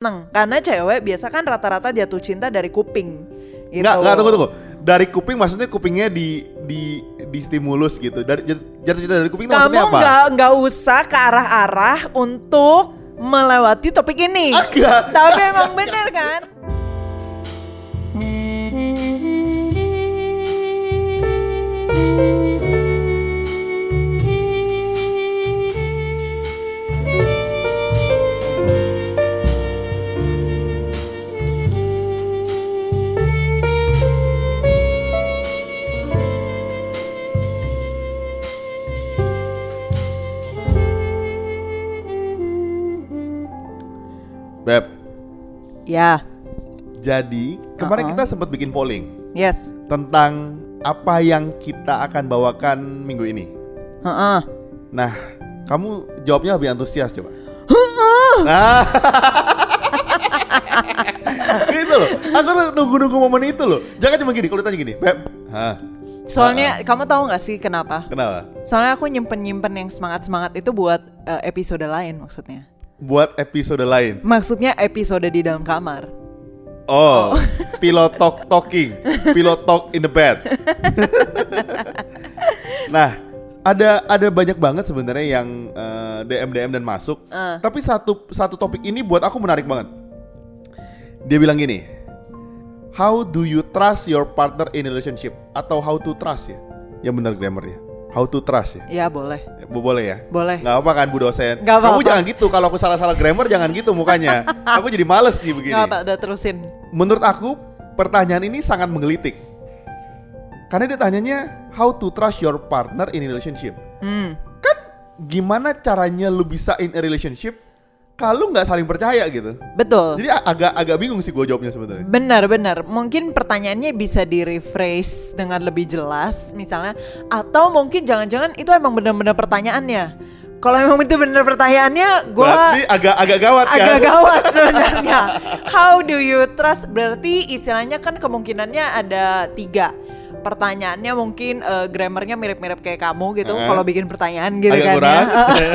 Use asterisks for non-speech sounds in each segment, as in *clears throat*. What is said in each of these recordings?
seneng karena cewek biasa kan rata-rata jatuh cinta dari kuping gitu. Enggak, enggak tunggu tunggu. Dari kuping maksudnya kupingnya di di di stimulus gitu. Dari jat- jatuh cinta dari kuping itu Kamu maksudnya apa? nggak nggak usah ke arah-arah untuk melewati topik ini. Enggak. Tapi emang bener kan? Beb, *laughs* Ya, jadi kemarin Uh-uh. kita sempat bikin polling yes. tentang apa yang kita akan bawakan minggu ini. Heeh. Nah, kamu jawabnya lebih antusias coba. Nah, *laughs* itu loh. Aku nunggu-nunggu momen itu loh. Jangan cuma gini. Kalau ditanya gini, Beb, hah, Soalnya kamu tahu nggak sih kenapa? kenapa? Soalnya aku nyimpen-nyimpen yang semangat-semangat itu buat eh, episode lain maksudnya. Buat episode lain. Maksudnya episode di dalam kamar. Oh, *laughs* pilot talk talking, pilot talk in the bed. *laughs* nah, ada ada banyak banget sebenarnya yang eh, DM DM dan masuk. Eh. Tapi satu satu topik ini buat aku menarik banget. Dia bilang gini, How do you trust your partner in relationship? Atau how to trust ya? Yang benar grammarnya. How to trust ya? Ya boleh, Ya, bo- Boleh ya? boleh. Nggak apa kan Bu dosen? Nggak Kamu apa-apa. jangan gitu, kalau aku salah-salah grammar jangan gitu mukanya. *laughs* aku jadi males nih begini. Nggak apa, udah terusin. Menurut aku pertanyaan ini sangat menggelitik. Karena dia tanyanya how to trust your partner in a relationship. Hmm. Kan gimana caranya lu bisa in a relationship kalau nggak saling percaya gitu. Betul. Jadi agak agak bingung sih gue jawabnya sebenarnya. Benar, benar. Mungkin pertanyaannya bisa di rephrase dengan lebih jelas, misalnya, atau mungkin jangan-jangan itu emang benar-benar pertanyaannya. Kalau emang itu benar pertanyaannya, gue agak agak gawat kan? agak gawat *laughs* sebenarnya. How do you trust? Berarti istilahnya kan kemungkinannya ada tiga. Pertanyaannya mungkin eh, grammarnya mirip-mirip kayak kamu gitu. Eh. Kalau bikin pertanyaan gitu Agak kan kurang. ya.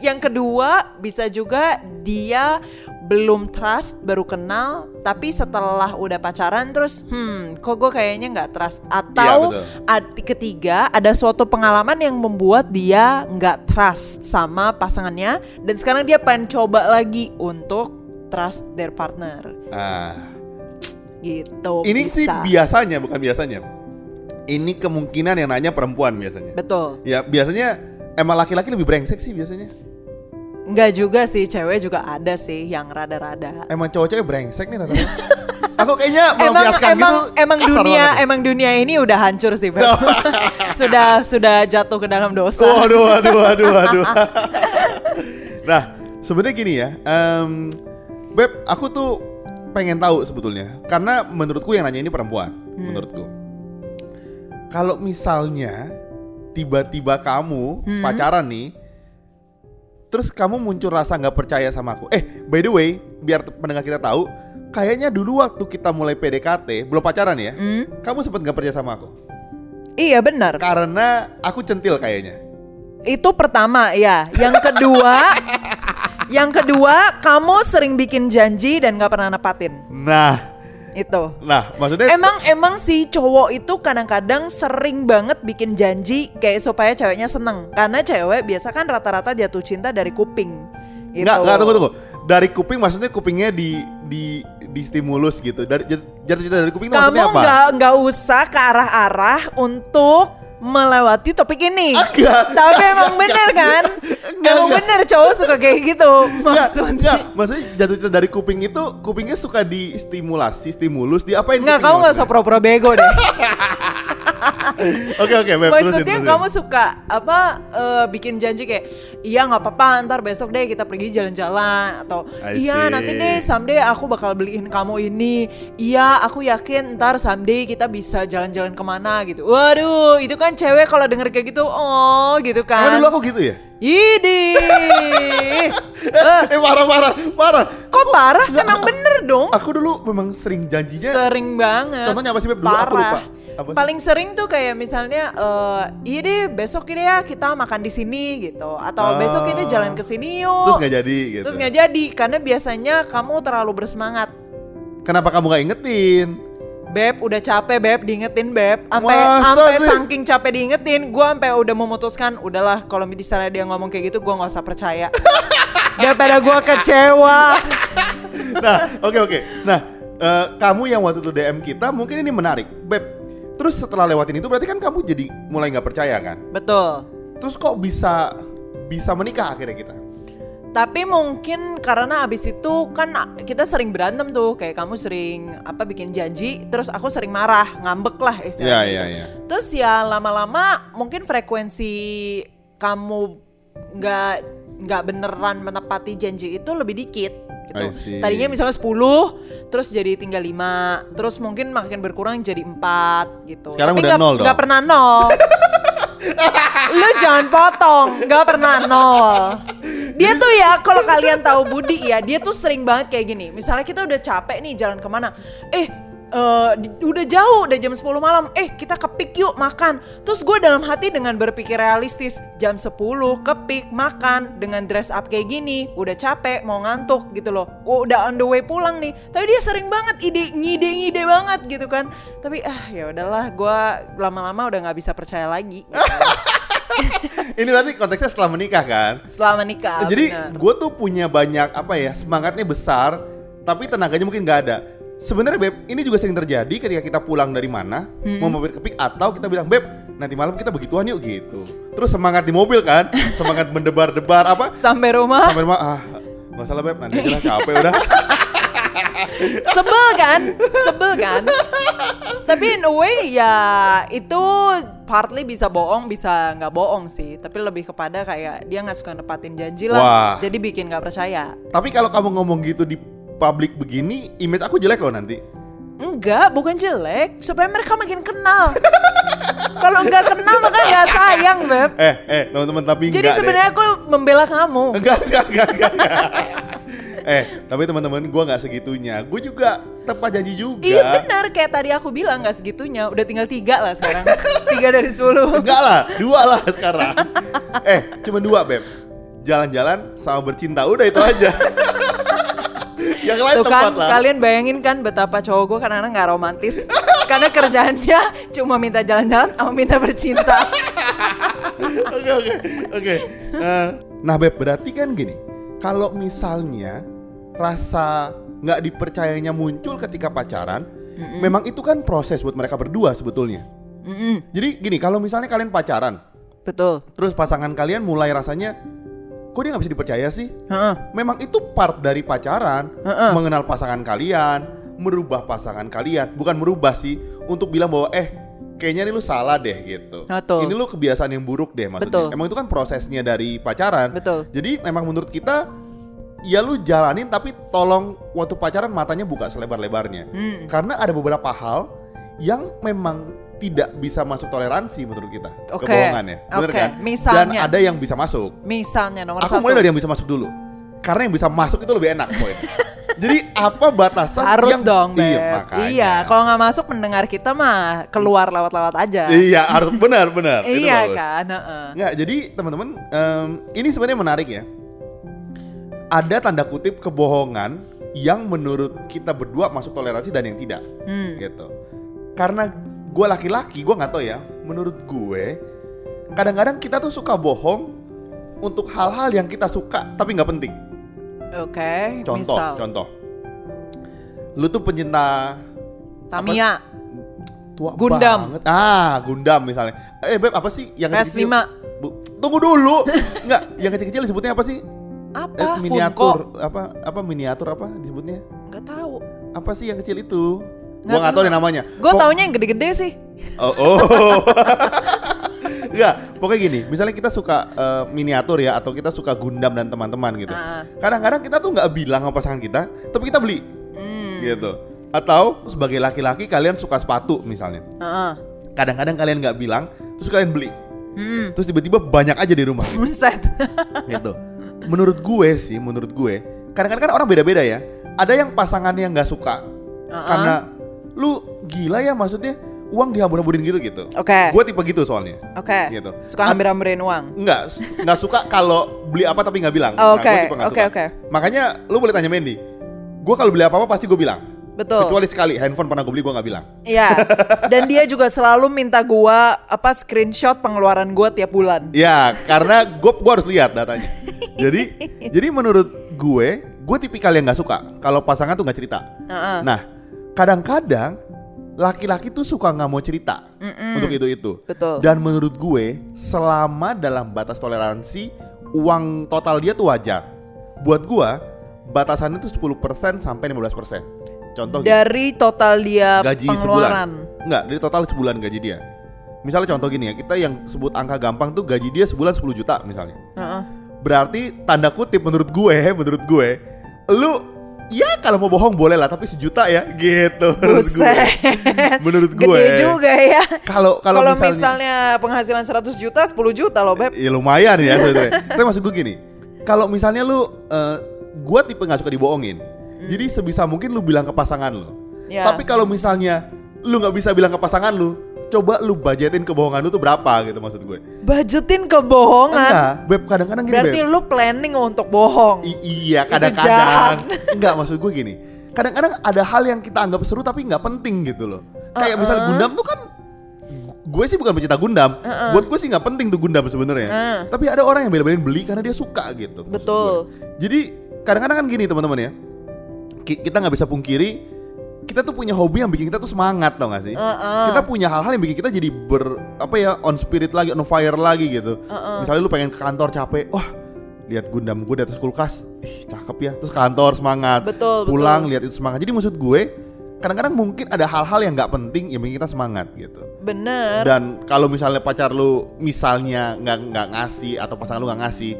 *laughs* Yang kedua bisa juga dia belum trust baru kenal tapi setelah udah pacaran terus hmm kok gue kayaknya nggak trust atau betul. ad- ketiga ada suatu pengalaman yang membuat dia nggak trust sama pasangannya dan sekarang dia pengen coba lagi untuk trust their partner Ah, gitu ini sih bisa. biasanya bukan biasanya. Ini kemungkinan yang nanya perempuan biasanya. betul Ya biasanya emang laki-laki lebih brengsek sih biasanya. nggak juga sih cewek juga ada sih yang rada-rada Emang cowok-cowok brengsek nih rata-rata. *laughs* Aku kayaknya emang emang gitu emang dunia banget. emang dunia ini udah hancur sih Beb. *laughs* *laughs* sudah sudah jatuh ke dalam dosa Waduh, waduh, waduh, waduh. nah, sebenarnya gini ya, em, Beb, aku tuh pengen tahu sebetulnya, karena menurutku yang nanya ini perempuan, Hmm. menurutku. Kalau misalnya tiba-tiba kamu Hmm. pacaran nih, terus kamu muncul rasa nggak percaya sama aku. Eh, by the way, biar pendengar kita tahu, kayaknya dulu waktu kita mulai PDKT, belum pacaran ya, Hmm? kamu sempat nggak percaya sama aku, iya benar karena aku centil kayaknya. Itu pertama ya. Yang kedua, *laughs* yang kedua kamu sering bikin janji dan gak pernah nepatin. Nah. Itu. Nah, maksudnya Emang emang si cowok itu kadang-kadang sering banget bikin janji kayak supaya ceweknya seneng. Karena cewek biasa kan rata-rata jatuh cinta dari kuping. Gitu. Enggak, enggak tunggu tunggu. Dari kuping maksudnya kupingnya di di di stimulus gitu. Dari jat- jatuh cinta dari kuping itu Kamu maksudnya apa? nggak nggak usah ke arah-arah untuk melewati topik ini. Enggak. Tapi emang bener kan? Enggak, emang enggak. bener cowok suka kayak gitu. Enggak, Maksudnya. enggak. Maksudnya jatuh dari kuping itu kupingnya suka distimulasi, stimulus, diapain? Enggak, kupingnya kamu nggak usah pura-pura bego deh. *laughs* *laughs* Oke oke, Beb, Maksudnya terusin. kamu suka apa eh, bikin janji kayak iya nggak apa-apa ntar besok deh kita pergi jalan-jalan atau iya nanti deh someday aku bakal beliin kamu ini iya aku yakin ntar someday kita bisa jalan-jalan ke mana gitu. Waduh itu kan cewek kalau denger kayak gitu oh gitu Emang kan. dulu aku gitu ya? Idi. *laughs* Eh, Eh, parah parah parah. kok parah? Enggak, Emang aku- bener dong. Aku dulu memang sering janjinya. Sering banget. Contohnya apa sih, Beb? Dulu aku Parah. lupa. Apa sih? paling sering tuh kayak misalnya eh iya deh besok ini ya kita makan di sini gitu atau Ah. besok kita jalan ke sini Terus yuk. nggak jadi gitu. Terus nggak jadi karena biasanya kamu terlalu bersemangat. Kenapa kamu nggak ingetin? Beb udah capek beb diingetin beb sampai sampai saking capek diingetin gua sampai udah memutuskan udahlah kalau misalnya dia ngomong kayak gitu gua nggak usah percaya *laughs* daripada gua kecewa Nah, oke oke. Nah, eh, kamu yang waktu itu DM kita mungkin ini menarik, beb. Terus setelah lewatin itu berarti kan kamu jadi mulai nggak percaya kan? betul Terus kok bisa bisa menikah akhirnya kita? Tapi mungkin karena abis itu kan kita sering berantem tuh Kayak kamu sering apa bikin janji Terus aku sering marah, ngambek lah istilahnya iya gitu. iya. Terus ya lama-lama mungkin frekuensi kamu nggak nggak beneran menepati janji itu lebih dikit gitu. Tadinya misalnya 10 terus jadi tinggal 5, terus mungkin makin berkurang jadi 4 gitu. Sekarang Tapi udah nggak- nol dong. nggak pernah nol. Lu jangan potong, nggak pernah nol. Dia tuh ya kalau kalian tahu Budi ya, dia tuh sering banget kayak gini. Misalnya kita udah capek nih jalan ke mana, eh eh, di- udah jauh, udah jam 10 malam, eh kita ke Pik yuk makan. Terus gue dalam hati dengan berpikir realistis, jam 10 ke Pik makan dengan dress up kayak gini, udah capek, mau ngantuk gitu loh. Oh, udah on the way pulang nih. Tapi dia sering banget ide ngide-ngide banget gitu kan. Tapi ah ya udahlah, gue lama-lama udah nggak bisa percaya lagi. gitu. *laughs* Ini berarti konteksnya setelah menikah kan? Selama nikah. Jadi gue tuh punya banyak apa ya semangatnya besar, tapi tenaganya mungkin nggak ada. Sebenarnya beb, ini juga sering terjadi ketika kita pulang dari mana, Hmm. mau mampir ke pik atau kita bilang beb, nanti malam kita begituan yuk gitu. Terus semangat di mobil kan, *laughs* semangat mendebar-debar apa? sampai rumah Sampai rumah ah nggak salah beb, nanti aja lah capek udah. *laughs* sebel kan sebel kan tapi in a way ya itu partly bisa bohong bisa nggak bohong sih tapi lebih kepada kayak dia nggak suka nepatin janji lah Wah. jadi bikin nggak percaya tapi kalau kamu ngomong gitu di publik begini, image aku jelek loh nanti. enggak bukan jelek supaya mereka makin kenal *laughs* kalau nggak kenal maka nggak sayang beb Eh eh teman-teman tapi jadi sebenarnya aku membela kamu Enggak, enggak, enggak, enggak. eh, tapi teman-teman gua nggak segitunya. Gue juga tepat janji juga. Iya benar kayak tadi aku bilang nggak segitunya udah tinggal tiga lah sekarang tiga dari sepuluh Enggak lah, dua lah sekarang. eh, cuma dua, Beb. Jalan-jalan sama bercinta, udah itu aja. Yang lain Tuh kan lah. kalian bayangin kan betapa cowok gue kadang-kadang nggak romantis Karena kerjaannya cuma minta jalan-jalan sama minta bercinta *laughs* Oke, oke, oke. Eh, Nah, Beb, berarti kan gini. Kalau misalnya rasa nggak dipercayanya muncul ketika pacaran, memang itu kan proses buat mereka berdua sebetulnya. Mm-mm, Jadi gini, kalau misalnya kalian pacaran, Betul terus pasangan kalian mulai rasanya kok dia nggak bisa dipercaya sih Heeh. memang itu part dari pacaran mengenal pasangan kalian merubah pasangan kalian bukan merubah sih untuk bilang bahwa eh kayaknya ini lu salah deh gitu Betul. ini lu kebiasaan yang buruk deh maksudnya Betul. emang itu kan prosesnya dari pacaran Betul. jadi memang menurut kita ya lu jalanin tapi tolong waktu pacaran matanya buka selebar-lebarnya Hmm. karena ada beberapa hal yang memang tidak bisa masuk toleransi menurut kita Oke. kebohongan ya bener Oke. kan Misalnya. dan ada yang bisa masuk Misalnya nomor aku satu mulai dari yang bisa masuk dulu karena yang bisa masuk itu lebih enak poin *laughs* jadi apa batasan Harus yang dong Beb iya makanya Iya kalau nggak masuk mendengar kita mah keluar lewat-lewat aja iya harus benar benar *laughs* Itu Iya bagus. kan. Nggak, jadi teman-teman em, ini sebenarnya menarik ya ada tanda kutip kebohongan yang menurut kita berdua masuk toleransi dan yang tidak Hmm. gitu karena gue laki-laki gue nggak tahu ya. Menurut gue kadang-kadang kita tuh suka bohong untuk hal-hal yang kita suka tapi nggak penting. Oke contoh misal. contoh. Lu tuh pencinta Tamiya. tua Gundam. banget. Ah Gundam misalnya. Eh beb apa sih yang PS5 kecil-kecil? Bu, tunggu dulu. Nggak yang kecil-kecil disebutnya apa sih? Apa? Eh, miniatur Funko? apa apa miniatur apa disebutnya? Nggak tahu. Apa sih yang kecil itu Gua nggak tahu tahu. deh namanya Gue Pok- taunya yang gede-gede sih Oh, oh. Enggak, pokoknya gini, misalnya kita suka eh, miniatur ya atau kita suka Gundam dan teman-teman gitu. Ah. Kadang-kadang kita tuh nggak bilang sama pasangan kita, tapi kita beli. Hmm. Gitu. Atau sebagai laki-laki kalian suka sepatu misalnya. Heeh. Kadang-kadang kalian nggak bilang, terus kalian beli. Hmm. Terus tiba-tiba banyak aja di rumah gitu. *laughs* Buset gitu. Menurut gue sih, menurut gue, kadang-kadang kan orang beda-beda ya. Ada yang pasangannya nggak suka Uh-uh. karena lu gila ya maksudnya uang dihambur-hamburin gitu gitu. Oke. Gue tipe gitu soalnya. Oke. Gitu. Suka hambil-hambilin uang. Enggak, s- nggak suka kalau beli apa tapi nggak bilang. Oh, Nah, oke. Oke, oke. Makanya lu boleh tanya Mandy. Gue kalau beli apa-apa pasti gue bilang. Betul. Kecuali sekali handphone pernah gue beli gue nggak bilang. Iya. Dan dia juga selalu minta gua apa screenshot pengeluaran gua tiap bulan. Ya, karena gue gua harus lihat datanya. jadi, *laughs* jadi menurut gue, gue tipikal yang nggak suka kalau pasangan tuh nggak cerita. Heeh. Nah, kadang-kadang laki-laki tuh suka nggak mau cerita untuk itu itu. Betul. Dan menurut gue, selama dalam batas toleransi, uang total dia tuh wajar. Buat gue, batasannya tuh 10% sampai 15%. Contoh gini, Dari total dia gaji pengeluaran. sebulan. Enggak, dari total sebulan gaji dia. Misalnya contoh gini ya, kita yang sebut angka gampang tuh gaji dia sebulan 10 juta misalnya. Heeh. Berarti tanda kutip menurut gue, menurut gue, lu ya kalau mau bohong boleh lah, tapi sejuta ya, gitu. Menurut gue. Buset. Menurut gue. Gede juga ya. Kalau kalau misalnya, misalnya penghasilan 100 juta, 10 juta loh, Beb. ya lumayan ya sebenarnya. tapi maksud gue gini, kalau misalnya lu, eh, gue tipe nggak suka dibohongin. Jadi sebisa mungkin lu bilang ke pasangan lu. Ya. Tapi kalau misalnya lu nggak bisa bilang ke pasangan lu, coba lu budgetin kebohongan lu tuh berapa gitu maksud gue. Budgetin kebohongan. Enggak, beb kadang-kadang gini Berarti beb. lu planning untuk bohong. I- iya kadang-kadang. *laughs* Enggak maksud gue gini. Kadang-kadang ada hal yang kita anggap seru tapi nggak penting gitu loh. Kayak misalnya Uh-uh. Gundam tuh kan gue sih bukan pecinta Gundam. Buat gue sih nggak penting tuh Gundam sebenarnya. Uh. Tapi ada orang yang bela-belain beli karena dia suka gitu. Betul. gue. Jadi kadang-kadang kan gini teman-teman ya. Ki- Kita nggak bisa pungkiri kita tuh punya hobi yang bikin kita tuh semangat tau gak sih? Uh-uh. Kita punya hal-hal yang bikin kita jadi ber apa ya on spirit lagi, on fire lagi gitu. Misalnya lu pengen ke kantor capek, wah lihat Gundam gue di atas kulkas, ih cakep ya. Terus kantor semangat, Betul, pulang betul. lihat itu semangat. Jadi maksud gue kadang-kadang mungkin ada hal-hal yang nggak penting yang bikin kita semangat gitu. Bener. Dan kalau misalnya pacar lu misalnya nggak nggak ngasih atau pasangan lu nggak ngasih,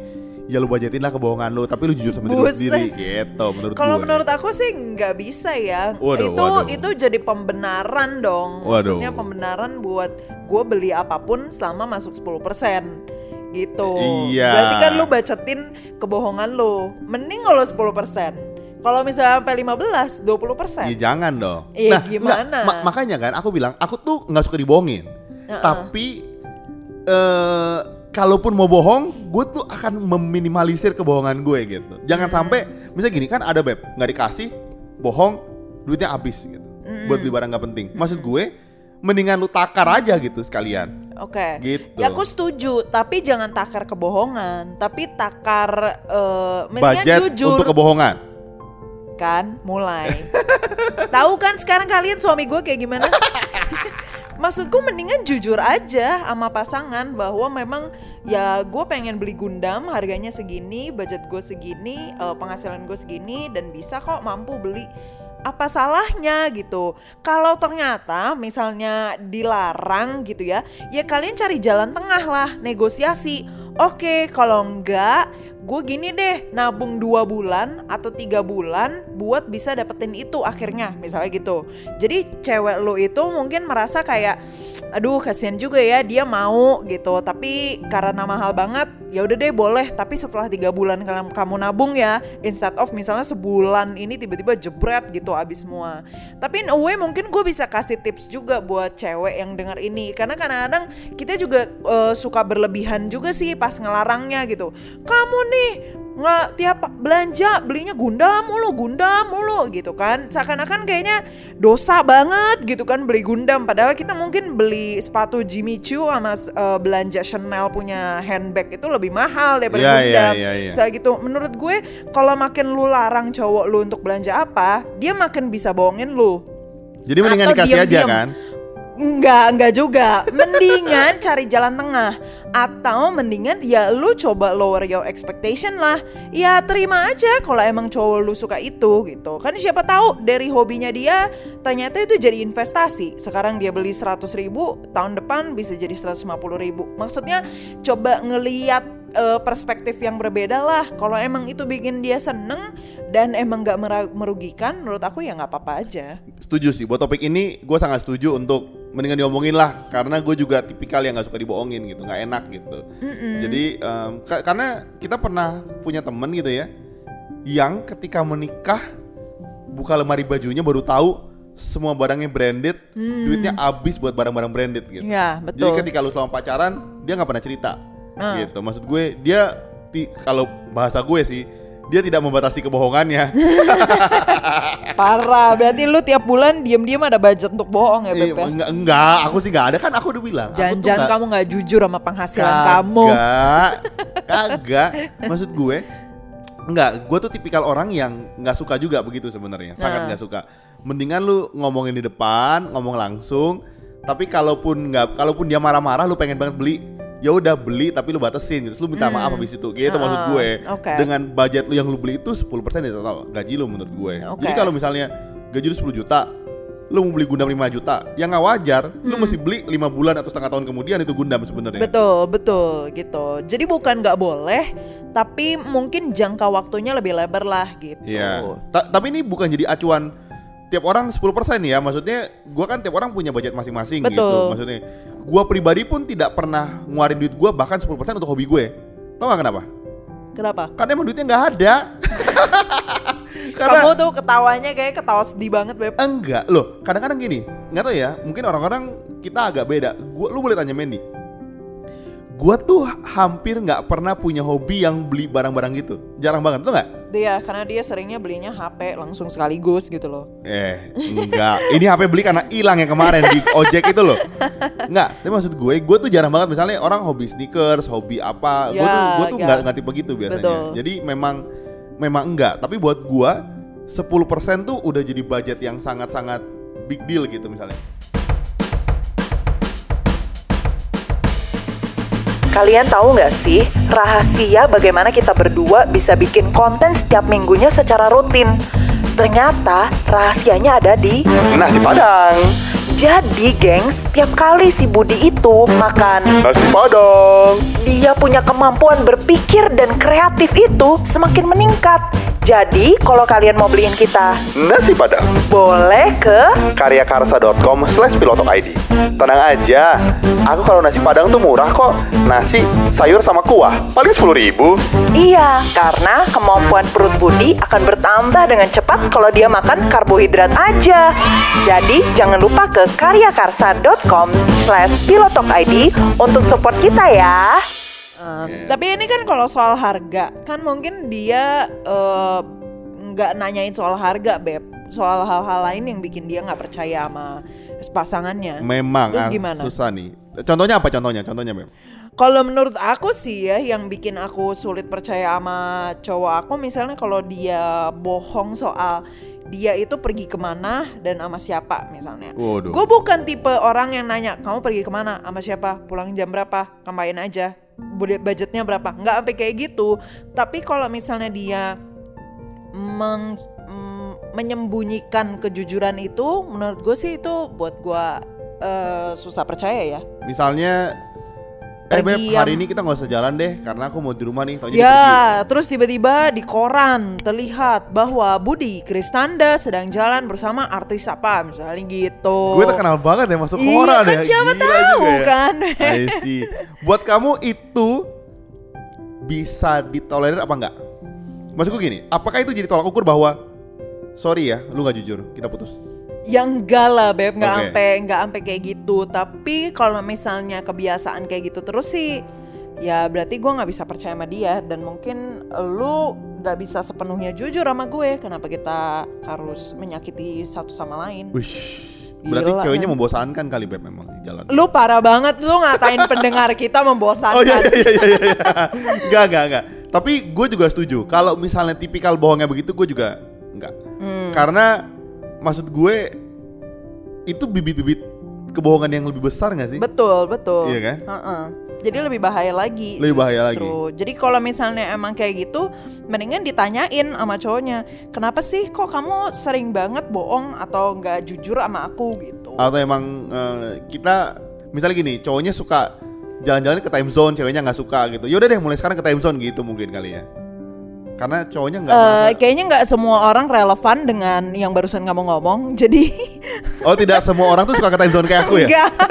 ya lu budgetin lah kebohongan lu, tapi lu jujur sama diri lu sendiri gitu menurut Kalau menurut aku sih nggak bisa ya. Waduh, itu waduh. itu jadi pembenaran dong. Waduh. Maksudnya pembenaran buat gue beli apa pun selama masuk 10% gitu. Iya. Berarti kan lu bacetin kebohongan lu. Mending kalau 10%. Kalau misalnya sampai 15, 20%. Iya jangan dong. Iya, enggak, gimana? ma- makanya kan aku bilang aku tuh nggak suka dibohongin. Uh-uh. Tapi eh kalaupun mau bohong, gue tuh akan meminimalisir kebohongan gue gitu. Jangan sampai misalnya gini kan ada beb nggak dikasih, bohong, duitnya habis gitu. Buat beli barang nggak penting. Maksud gue mendingan lu takar aja gitu sekalian. Oke. Gitu. Ya aku setuju, tapi jangan takar kebohongan, tapi takar eh mendingan Budget jujur untuk kebohongan. kan mulai. *laughs* Tahu kan sekarang kalian suami gue kayak gimana? *laughs* Maksudku mendingan jujur aja sama pasangan bahwa memang ya gue pengen beli Gundam harganya segini, budget gue segini, eh, penghasilan gue segini dan bisa kok mampu beli. Apa salahnya gitu? Kalau ternyata misalnya dilarang gitu ya, ya kalian cari jalan tengah lah, negosiasi. Oke, kalau enggak gue gini deh nabung dua bulan atau tiga bulan buat bisa dapetin itu akhirnya misalnya gitu. Jadi cewek lo itu mungkin merasa kayak aduh kasihan juga ya dia mau gitu. Tapi karena mahal banget ya udah deh boleh. Tapi setelah tiga bulan kalian kamu nabung ya instead of misalnya sebulan ini tiba-tiba jebret gitu abis semua. Tapi in a way mungkin gue bisa kasih tips juga buat cewek yang dengar ini. Karena kadang-kadang kita juga eh, suka berlebihan juga sih pas ngelarangnya gitu. Kamu nih nggak tiap belanja belinya Gundam mulu Gundam mulu gitu kan seakan-akan kayaknya dosa banget gitu kan beli Gundam padahal kita mungkin beli sepatu Jimmy Choo sama eh, belanja Chanel punya handbag itu lebih mahal daripada iya, Gundam iya, iya. Misalnya gitu menurut gue kalau makin lu larang cowok lu untuk belanja apa dia makin bisa bohongin lu Jadi mendingan Atau dikasih aja diam-diam. kan. Enggak, enggak juga. Mendingan cari jalan tengah atau mendingan ya lu coba lower your expectation lah. Ya terima aja kalau emang cowok lu suka itu gitu. Kan siapa tahu dari hobinya dia ternyata itu jadi investasi. Sekarang dia beli 100 ribu, tahun depan bisa jadi 150 ribu. Maksudnya coba ngeliat eh, perspektif yang berbeda lah. Kalau emang itu bikin dia seneng dan emang gak merugikan, menurut aku ya nggak apa-apa aja. Setuju sih buat topik ini gue sangat setuju untuk mendingan diomongin lah karena gue juga tipikal yang nggak suka dibohongin gitu nggak enak gitu jadi em, ka- karena kita pernah punya temen gitu ya yang ketika menikah buka lemari bajunya baru tahu semua barangnya branded, duitnya habis buat barang-barang branded gitu. Hmm. Iya, Jadi betul. ketika lu selama pacaran, dia nggak pernah cerita. Ah. Gitu. Maksud gue, dia ti- kalau bahasa gue sih, dia tidak membatasi kebohongannya. *laughs* Parah, berarti lu tiap bulan diem-diem ada budget untuk bohong ya, Beb ya? enggak, enggak, aku sih enggak ada kan aku udah bilang. Jangan-jangan kamu nggak jujur sama penghasilan kamu. Kagak, kagak. Maksud gue, enggak. Gue tuh tipikal orang yang nggak suka juga begitu sebenarnya. Sangat Nah. nggak suka. Mendingan lu ngomongin di depan, ngomong langsung. Tapi kalaupun nggak, kalaupun dia marah-marah, lu pengen banget beli, ya udah beli tapi lu batasin gitu. Terus lu minta maaf habis itu. Gitu maksud Ah, gue. oke. Dengan budget lu yang lu beli itu 10% dari total gaji lu menurut gue. Oke. Jadi kalau misalnya gaji lu 10 juta, lu mau beli Gundam 5 juta, yang nggak wajar, lu Hmm. mesti beli 5 bulan atau setengah tahun kemudian itu Gundam sebenarnya. Betul, betul gitu. Jadi bukan nggak boleh, tapi mungkin jangka waktunya lebih lebar lah gitu. Iya. Ta- tapi ini bukan jadi acuan tiap orang 10% ya. Maksudnya gua kan tiap orang punya budget masing-masing gitu. Maksudnya gua pribadi pun tidak pernah ngeluarin duit gua bahkan 10% untuk hobi gue. Tau gak kenapa? Kenapa? Karena emang duitnya nggak ada. *laughs* Karena Kamu tuh ketawanya kayak ketawa sedih banget, Beb. enggak loh. Kadang-kadang gini, nggak tahu ya. Mungkin orang-orang kita agak beda. Gua lu boleh tanya Mandy. Gua tuh hampir nggak pernah punya hobi yang beli barang-barang gitu. Jarang banget, tuh nggak? Dia karena dia seringnya belinya HP langsung sekaligus gitu loh. Eh, enggak. Ini HP beli karena hilang yang kemarin di ojek itu loh. Enggak, tapi maksud gue, gue tuh jarang banget misalnya orang hobi sneakers, hobi apa. gue Ya, tuh gue tuh ya. enggak nggak tipe gitu biasanya. Betul. Jadi memang memang enggak, tapi buat gue 10% tuh udah jadi budget yang sangat-sangat big deal gitu misalnya. Kalian tahu nggak sih rahasia bagaimana kita berdua bisa bikin konten setiap minggunya secara rutin? Ternyata rahasianya ada di Nasi Padang. Jadi, gengs, tiap kali si Budi itu makan, Nasi Padang. dia punya kemampuan berpikir dan kreatif itu semakin meningkat. Jadi, kalau kalian mau beliin kita, Nasi Padang. boleh ke karyakarsa.com slash pilotok ID Tenang aja, aku kalau nasi padang tuh murah kok Nasi, sayur sama kuah, paling 10 ribu Iya, karena kemampuan perut Budi akan bertambah dengan cepat kalau dia makan karbohidrat aja. Jadi, jangan lupa ke karyakarsa.com slash pilotokid untuk support kita ya. Um, Tapi ini kan kalau soal harga, kan mungkin dia eh, nggak nanyain soal harga, beb, soal hal-hal lain yang bikin dia nggak percaya sama pasangannya. Memang Terus gimana? susah nih. Contohnya apa contohnya? Contohnya, Beb. Kalau menurut aku sih ya, yang bikin aku sulit percaya sama cowok aku, misalnya kalau dia bohong soal dia itu pergi ke mana dan sama siapa misalnya. Gue bukan tipe orang yang nanya kamu pergi ke mana sama siapa, pulang jam berapa, kembain aja, budgetnya berapa, nggak sampai kayak gitu. Tapi kalau misalnya dia meng- mm, menyembunyikan kejujuran itu, menurut gue sih itu buat gue eh, susah percaya ya. Misalnya Eh Beb, Pergi hari yang- ini kita nggak usah jalan deh karena aku mau di rumah nih. Taunya pergi. Ya, terus tiba-tiba di koran terlihat bahwa Budi Kristanda sedang jalan bersama artis apa, misalnya gitu. Gue terkenal banget ya masuk Iya, koran kan ya. siapa Gila tahu ya. kan. I see. Buat kamu itu bisa ditolerir apa enggak? Maksudku gini, apakah itu jadi tolak ukur bahwa sorry ya, lu nggak jujur, kita putus. Yang enggak lah, Beb, nggak Oke. sampai nggak sampai kayak gitu. Tapi kalau misalnya kebiasaan kayak gitu terus sih, ya berarti gua nggak bisa percaya sama dia dan mungkin lu nggak bisa sepenuhnya jujur sama gue. Kenapa kita harus menyakiti satu sama lain? Wish. Berarti Gila, ceweknya kan? membosankan kali Beb memang di jalan. Lu parah banget, lu ngatain pendengar kita membosankan. Oh iya iya iya iya. iya. Enggak enggak enggak. Tapi gue juga setuju. Kalau misalnya tipikal bohongnya begitu, gue juga enggak. Hmm. Karena maksud gue itu bibit-bibit kebohongan yang lebih besar gak sih? Betul, betul. Iya kan? Heeh. Jadi lebih bahaya lagi. Lebih bahaya justru. Jadi kalau misalnya emang kayak gitu, mendingan ditanyain sama cowoknya, kenapa sih kok kamu sering banget bohong atau nggak jujur sama aku gitu? Atau emang eh, kita misalnya gini, cowoknya suka jalan-jalan ke time zone, ceweknya nggak suka gitu. Yaudah deh, mulai sekarang ke time zone gitu mungkin kali ya. Karena cowoknya nggak merasa- kayaknya nggak semua orang relevan dengan yang barusan kamu ngomong. *laughs* Jadi Oh tidak semua orang tuh suka ke time zone kayak aku ya? enggak. *laughs*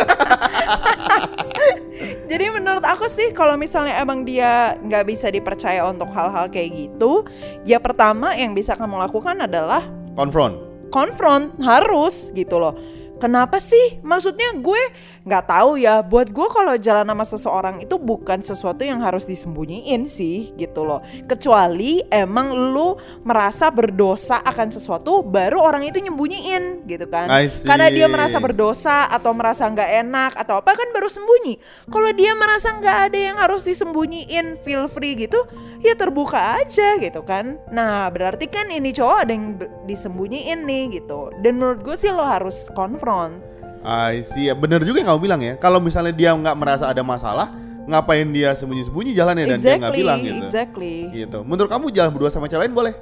Jadi menurut aku sih kalau misalnya emang dia nggak bisa dipercaya untuk hal-hal kayak gitu, ya pertama yang bisa kamu lakukan adalah Konfront. confront harus gitu loh Kenapa sih? Maksudnya gue nggak tahu ya. Buat gue kalau jalan sama seseorang itu bukan sesuatu yang harus disembunyiin sih gitu loh. Kecuali emang lu merasa berdosa akan sesuatu, baru orang itu nyembunyiin gitu kan. Karena dia merasa berdosa atau merasa nggak enak atau apa kan baru sembunyi. Kalau dia merasa nggak ada yang harus disembunyiin, feel free gitu, ya terbuka aja gitu kan. Nah berarti kan ini cowok ada yang disembunyiin nih gitu. Dan menurut gue sih lo harus confront. I see. Ya, Bener juga yang kamu bilang ya. Kalau misalnya dia nggak merasa ada masalah, ngapain dia sembunyi-sembunyi jalannya dan dia nggak exactly, bilang gitu. exactly. Gitu. Menurut kamu jalan berdua sama cewek lain boleh?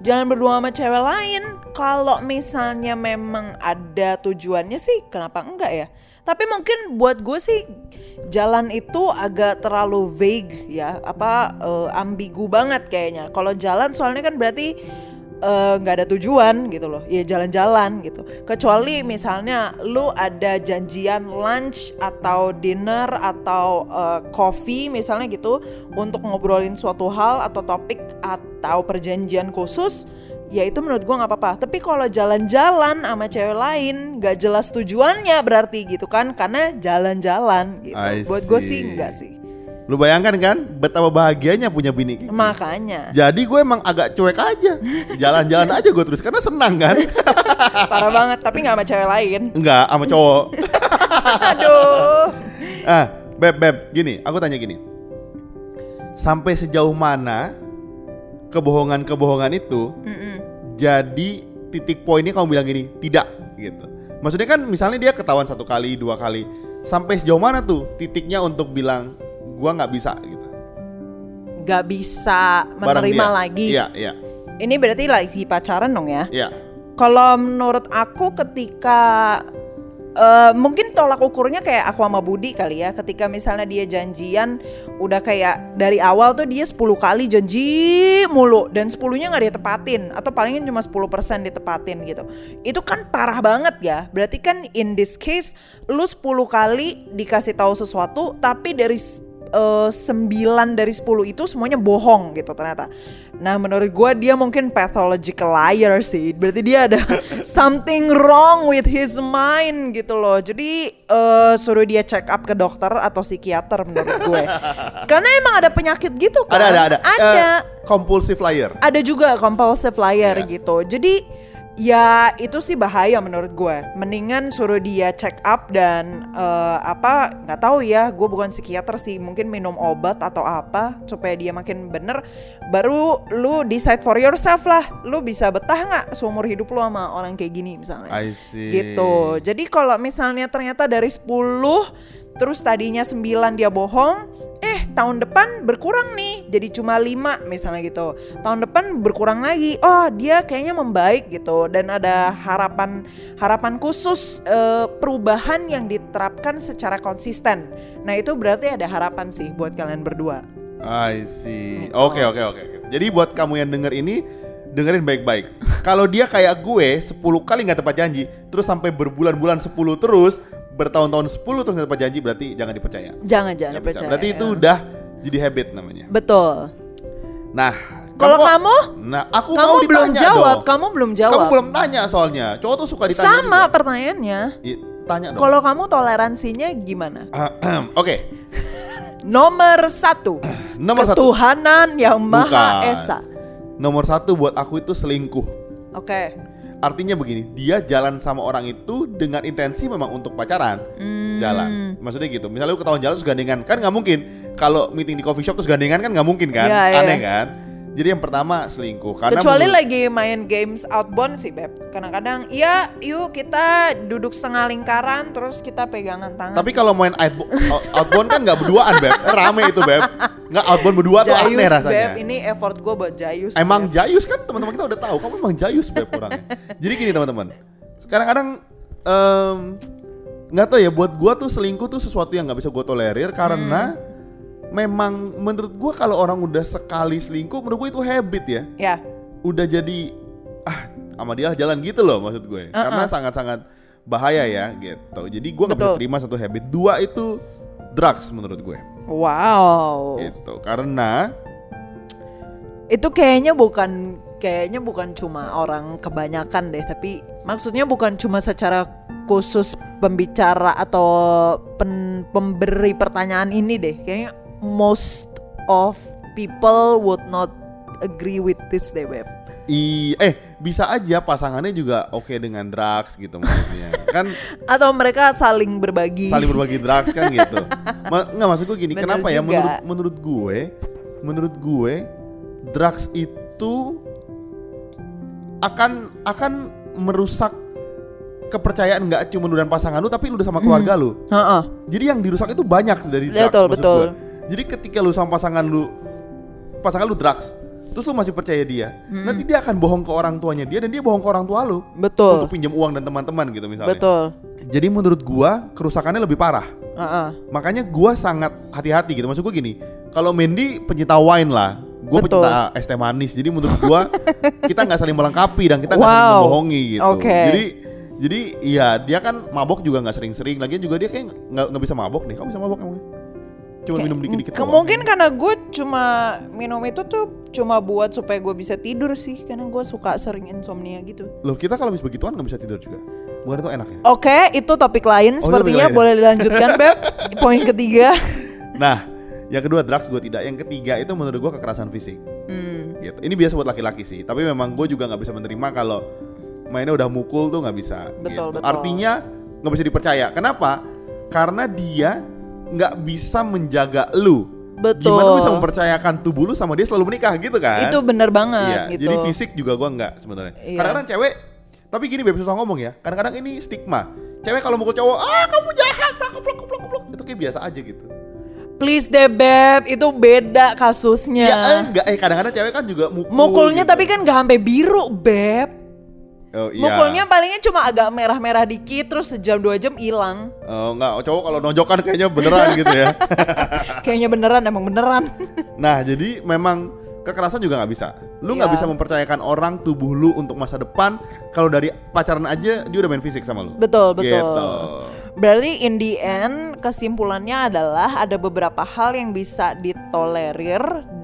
Jalan berdua sama cewek lain, kalau misalnya memang ada tujuannya sih, kenapa enggak ya? Tapi mungkin buat gue sih jalan itu agak terlalu vague ya, apa eh, ambigu banget kayaknya. Kalau jalan soalnya kan berarti eh, nggak ada tujuan gitu loh, ya jalan-jalan gitu. Kecuali misalnya lu ada janjian lunch atau dinner atau eh, coffee misalnya gitu untuk ngobrolin suatu hal atau topik atau perjanjian khusus ya itu menurut gua nggak apa-apa. Tapi kalau jalan-jalan sama cewek lain nggak jelas tujuannya berarti gitu kan. Karena jalan-jalan gitu. Buat gue sih enggak sih Lu bayangkan kan betapa bahagianya punya bini kayak gitu. makanya. Jadi gue emang agak cuek aja. Jalan-jalan aja gue terus Karena senang kan. *laughs* Parah banget tapi nggak sama cewek lain. Enggak sama cowok. *laughs* Aduh. Ah Beb Beb Gini aku tanya gini. Sampai sejauh mana Kebohongan-kebohongan itu Jadi titik poinnya kamu bilang gini Tidak gitu. Maksudnya kan misalnya dia ketahuan satu kali Dua kali. Sampai sejauh mana tuh titiknya untuk bilang Gua nggak bisa gitu. Nggak bisa menerima lagi? Iya iya. Ini berarti lagi pacaran dong ya? Iya. Kalau menurut aku ketika eh mungkin tolak ukurnya kayak aku sama Budi kali ya. Ketika misalnya dia janjian udah kayak dari awal tuh dia 10 kali janji mulu dan 10 nya nggak ditepatin atau palingnya cuma 10% ditepatin gitu. Itu kan parah banget ya. Berarti kan in this case lu 10 kali dikasih tahu sesuatu tapi dari eh, 9 dari 10 itu semuanya bohong gitu ternyata. Nah menurut gua dia mungkin pathological liar sih. Berarti dia ada *laughs* something wrong with his mind gitu loh. Jadi eh, suruh dia check up ke dokter atau psikiater menurut gue. *laughs* Karena emang ada penyakit gitu kan. Ada ada ada Ada. Eh, Compulsive liar ada juga compulsive liar Iya. gitu. Jadi ya itu sih bahaya menurut gue. Mendingan suruh dia check up dan eh, apa nggak tahu ya. Gue bukan psikiater sih. Mungkin minum obat atau apa supaya dia makin bener. Baru lu decide for yourself lah. Lu bisa betah nggak seumur hidup lu sama orang kayak gini misalnya. I see Gitu. Jadi kalau misalnya ternyata dari 10 terus tadinya 9 dia bohong, eh tahun depan berkurang nih jadi cuma 5 misalnya gitu. Tahun depan berkurang lagi. Oh, dia kayaknya membaik gitu dan ada harapan harapan khusus eh, perubahan yang diterapkan secara konsisten. Nah, itu berarti ada harapan sih buat kalian berdua. I see. Oke oke oke. oke. Jadi buat kamu yang denger ini dengerin baik-baik. Kalau dia kayak gue 10 kali nggak tepat janji, terus sampai berbulan-bulan 10 terus, bertahun-tahun 10 terus nggak tepat janji, berarti jangan dipercaya. Jangan jangan Nggak percaya. Berarti itu ya. udah jadi habit namanya. betul. Nah, Kalau kamu? Nah, aku Kamu mau belum ditanya jawab, dong. kamu belum jawab. Kamu belum tanya soalnya. Cowok tuh suka ditanya Sama juga. pertanyaannya. Iya, tanya dong. Kalau kamu toleransinya gimana? *clears throat* Oke, Nomor satu, *clears throat* Nomor satu. ketuhanan yang maha Bukan. esa. nomor satu buat aku itu selingkuh. Oke, Artinya begini, dia jalan sama orang itu dengan intensi memang untuk pacaran. Hmm. Jalan. Maksudnya gitu. Misalnya lu ketahuan jalan terus gandengan, kan nggak mungkin. Kalau meeting di coffee shop terus gandengan kan nggak mungkin kan? Iya. Aneh kan? Jadi yang pertama selingkuh. Karena kecuali menurut- lagi main games outbound sih beb. Kadang-kadang, iya, yuk kita duduk setengah lingkaran, terus kita pegangan tangan. Tapi kalau main outbo- out- *laughs* outbound kan nggak berduaan beb, rame itu beb. Nggak outbound berdua tuh Jayus aneh rasanya. beb, ini effort gue buat Jayus. Emang Beb. jayus kan teman-teman kita udah tahu, kamu emang jayus beb orangnya. Jadi gini teman-teman, kadang-kadang em, nggak tahu ya buat gua tuh selingkuh tuh sesuatu yang nggak bisa gue tolerir karena memang menurut gua kalau orang udah sekali selingkuh menurut gue itu habit ya, Ya, udah jadi ah sama dia jalan gitu loh maksud gue, karena sangat-sangat bahaya ya gitu. Jadi gua nggak bisa terima satu habit. Dua itu drugs menurut gue, wow. gitu. Karena Itu kayaknya bukan kayaknya bukan cuma orang kebanyakan deh, tapi maksudnya bukan cuma secara khusus pembicara atau pen- pemberi pertanyaan ini deh. Kayaknya most of people would not agree with this deh, Beb. I eh bisa aja pasangannya juga oke dengan drugs gitu maksudnya. *laughs* kan Atau mereka saling berbagi. saling berbagi drugs kan gitu. *laughs* Ma nggak maksud gue gini, Bener kenapa ya juga. menurut menurut gue menurut gue drugs itu akan akan merusak kepercayaan nggak cuma lu dan pasangan lu tapi lu udah sama keluarga lu. Heeh. Jadi yang dirusak itu banyak dari drugs. Betul, betul. gue. Jadi ketika lu sama pasangan lu pasangan lu drugs, terus lu masih percaya dia, nanti dia akan bohong ke orang tuanya dia dan dia bohong ke orang tua lu Betul. untuk pinjam uang dan teman-teman gitu misalnya. Betul. Jadi menurut gua kerusakannya lebih parah. Heeh. Makanya gua sangat hati-hati gitu. Maksud gua gini, kalau Mandy pencinta wine lah, gua Betul. pencinta es teh manis. Jadi menurut gua *laughs* kita nggak saling melengkapi dan kita nggak saling Wow. membohongi gitu. Oke. Jadi jadi iya dia kan mabok juga nggak sering-sering. Lagian juga dia kayak nggak nggak bisa mabok nih. Kamu bisa mabok emang? Cuma minum dikit-dikit. Doang. Mungkin karena gue cuma minum itu tuh cuma buat supaya gue bisa tidur sih karena gue suka sering insomnia gitu. Loh kita kalau habis begituan nggak bisa tidur juga. Bukan itu enak ya? Oke, itu topik lain Oh, sepertinya topik lain. boleh dilanjutkan *laughs* Beb. Poin ketiga. Nah, yang kedua drugs gue tidak. Yang ketiga itu menurut gua kekerasan fisik. Hmm, gitu. Ini biasa buat laki-laki sih, tapi memang gue juga nggak bisa menerima kalau mainnya udah mukul tuh nggak bisa. Betul, gitu. betul. Artinya nggak bisa dipercaya. Kenapa? Karena dia nggak bisa menjaga lu. Betul. Gimana lu bisa mempercayakan tubuh lu sama dia selalu menikah gitu kan? Itu bener Iya. banget gitu. Jadi fisik juga gua nggak sebenarnya. Iya. Kadang-kadang cewek, tapi gini beb susah ngomong ya. Kadang-kadang ini stigma. Cewek kalau mukul cowok, ah kamu jahat, plak plak plak plak. Itu kayak biasa aja gitu. Please deh Beb, itu beda kasusnya. Ya enggak, eh kadang-kadang cewek kan juga mukul. Mukulnya gitu. tapi kan gak sampai biru Beb. Oh, iya. Mukulnya palingnya cuma agak merah-merah dikit terus sejam dua jam hilang. Oh, enggak, cowok kalau nonjokan kayaknya beneran *laughs* gitu ya. Kayaknya beneran emang beneran. Nah, jadi memang kekerasan juga nggak bisa. Lu nggak Iya. bisa mempercayakan orang tubuh lu untuk masa depan kalau dari pacaran aja dia udah main fisik sama lu. betul betul. Gitu. Berarti in the end kesimpulannya adalah ada beberapa hal yang bisa ditolerir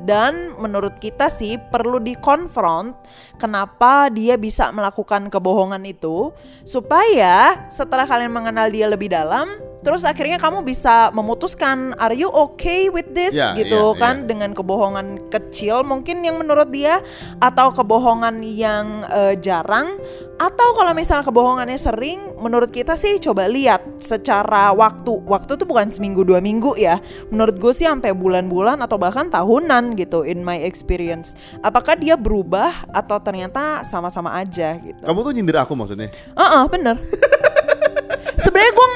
dan menurut kita sih perlu dikonfront kenapa dia bisa melakukan kebohongan itu supaya setelah kalian mengenal dia lebih dalam terus akhirnya kamu bisa memutuskan are you okay with this? Ya, gitu iya, kan dengan kebohongan kecil mungkin yang menurut dia atau kebohongan yang eh, jarang atau kalau misalnya kebohongannya sering menurut kita sih coba lihat secara waktu. Waktu tuh bukan seminggu dua minggu ya. Menurut gue sih sampai bulan-bulan atau bahkan tahunan gitu in my experience. Apakah dia berubah atau ternyata sama-sama aja gitu. Kamu tuh nyindir aku maksudnya? Heeh, bener. Sebenarnya *laughs* gue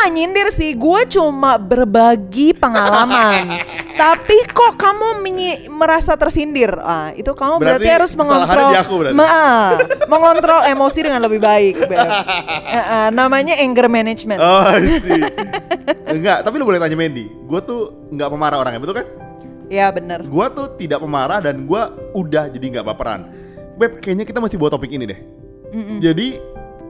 nggak nyindir sih, gue cuma berbagi pengalaman. *laughs* Tapi kok kamu menyi- merasa tersindir? Ah, itu kamu berarti, Berarti harus mengontrol, aku berarti. Ma- ah, mengontrol emosi dengan lebih baik. Eh, *laughs* eh, namanya anger management. Oh, sih. Enggak, tapi lu boleh tanya Mandy. Gue tuh nggak pemarah orangnya, betul kan? Ya bener. Gue tuh tidak pemarah dan gue udah jadi nggak baperan. Beb, kayaknya kita masih bawa topik ini deh. Jadi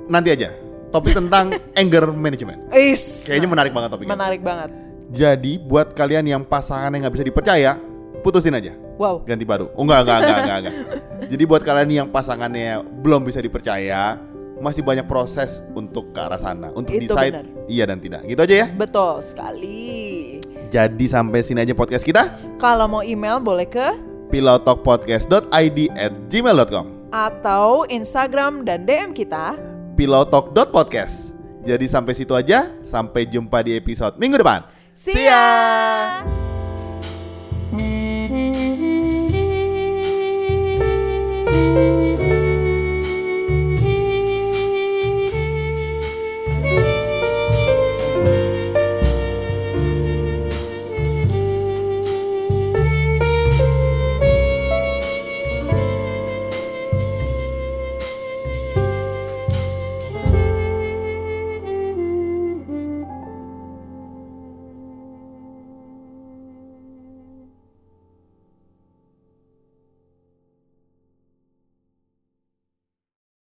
nanti aja topik tentang anger management. Is. Kayaknya menarik banget topiknya. Menarik banget. Jadi buat kalian yang pasangannya nggak bisa dipercaya, putusin aja. Wow. Ganti baru. Oh enggak, enggak, enggak, enggak, enggak. Jadi buat kalian yang pasangannya belum bisa dipercaya, masih banyak proses untuk ke arah sana, untuk Itu decide benar. iya dan tidak. Gitu aja ya. Betul sekali. Jadi sampai sini aja podcast kita. Kalau mau email boleh ke pilotokpodcast.id at gmail.com atau Instagram dan DM kita pilotalk.podcast. Jadi sampai situ aja, sampai jumpa di episode minggu depan. See ya. See ya.